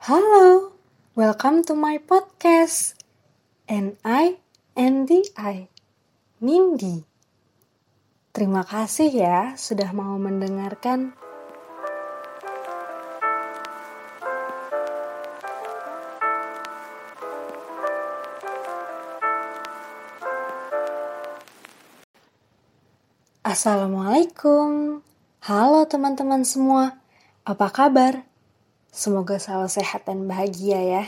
Halo, welcome to my podcast. And I and the I, Nindi. Terima kasih ya sudah mau mendengarkan. Assalamualaikum. Halo teman-teman semua. Apa kabar? Semoga selalu sehat dan bahagia ya.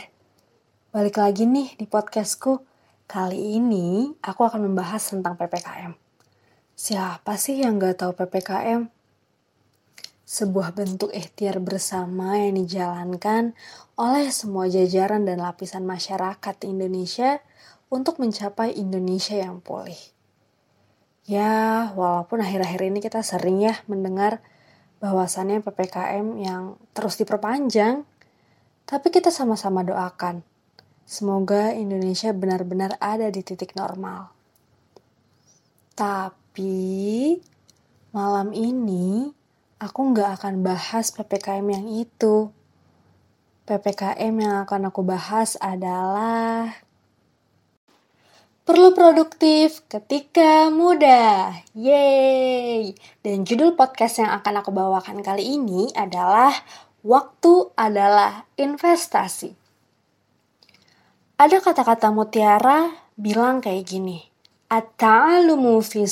Balik lagi nih di podcastku. Kali ini aku akan membahas tentang PPKM. Siapa sih yang gak tahu PPKM? Sebuah bentuk ikhtiar bersama yang dijalankan oleh semua jajaran dan lapisan masyarakat Indonesia untuk mencapai Indonesia yang pulih. Ya, walaupun akhir-akhir ini kita sering ya mendengar bahwasannya PPKM yang terus diperpanjang, tapi kita sama-sama doakan. Semoga Indonesia benar-benar ada di titik normal. Tapi malam ini aku nggak akan bahas PPKM yang itu. PPKM yang akan aku bahas adalah Perlu produktif ketika muda. Yeay! Dan judul podcast yang akan aku bawakan kali ini adalah Waktu adalah investasi. Ada kata-kata mutiara bilang kayak gini. At-ta'alumu fi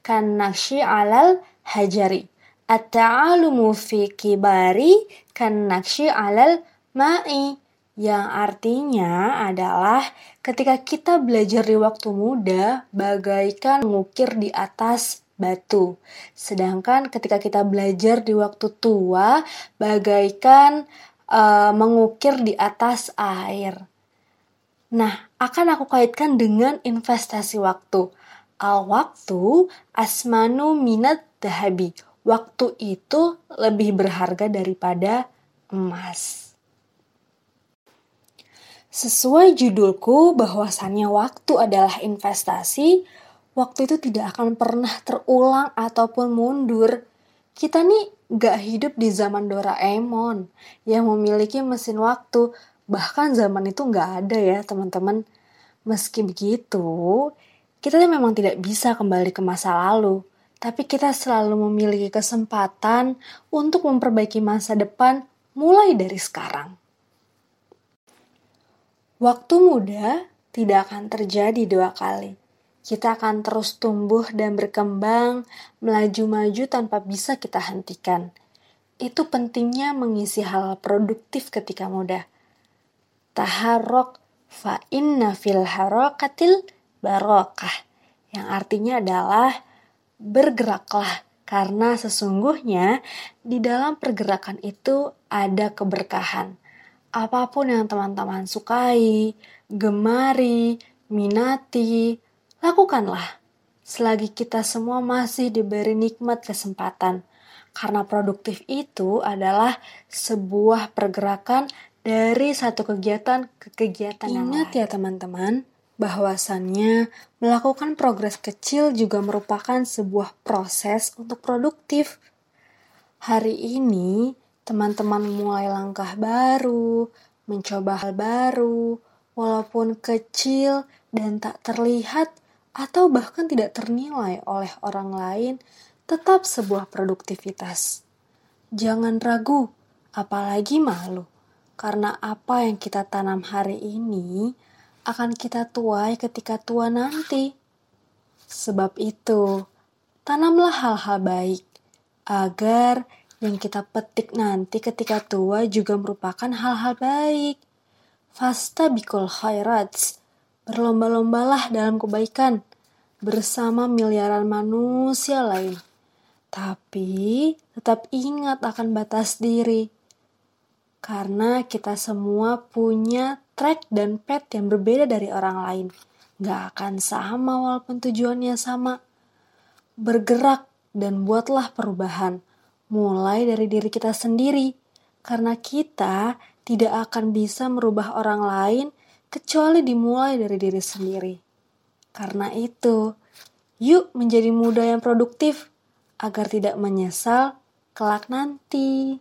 kan nakshi alal hajari. At-ta'alumu fi kibari kan nakshi alal ma'i yang artinya adalah ketika kita belajar di waktu muda bagaikan mengukir di atas batu. Sedangkan ketika kita belajar di waktu tua bagaikan uh, mengukir di atas air. Nah, akan aku kaitkan dengan investasi waktu. Al waktu asmanu minat dahabi. Waktu itu lebih berharga daripada emas. Sesuai judulku bahwasannya waktu adalah investasi, waktu itu tidak akan pernah terulang ataupun mundur. Kita nih gak hidup di zaman Doraemon yang memiliki mesin waktu, bahkan zaman itu gak ada ya teman-teman. Meski begitu, kita memang tidak bisa kembali ke masa lalu, tapi kita selalu memiliki kesempatan untuk memperbaiki masa depan mulai dari sekarang. Waktu muda tidak akan terjadi dua kali. Kita akan terus tumbuh dan berkembang, melaju-maju tanpa bisa kita hentikan. Itu pentingnya mengisi hal produktif ketika muda. Taharok fa inna fil harokatil barokah. Yang artinya adalah bergeraklah karena sesungguhnya di dalam pergerakan itu ada keberkahan apa pun yang teman-teman sukai, gemari, minati, lakukanlah. Selagi kita semua masih diberi nikmat kesempatan. Karena produktif itu adalah sebuah pergerakan dari satu kegiatan ke kegiatan Ingat yang Ingat ya teman-teman, bahwasannya melakukan progres kecil juga merupakan sebuah proses untuk produktif. Hari ini teman-teman mulai langkah baru, mencoba hal baru, walaupun kecil dan tak terlihat atau bahkan tidak ternilai oleh orang lain, tetap sebuah produktivitas. Jangan ragu, apalagi malu, karena apa yang kita tanam hari ini akan kita tuai ketika tua nanti. Sebab itu, tanamlah hal-hal baik agar yang kita petik nanti ketika tua juga merupakan hal-hal baik. Fasta bikul khairats, berlomba-lombalah dalam kebaikan bersama miliaran manusia lain. Tapi tetap ingat akan batas diri. Karena kita semua punya track dan pet yang berbeda dari orang lain. Gak akan sama walaupun tujuannya sama. Bergerak dan buatlah perubahan mulai dari diri kita sendiri, karena kita tidak akan bisa merubah orang lain kecuali dimulai dari diri sendiri. Karena itu, yuk menjadi muda yang produktif agar tidak menyesal kelak nanti.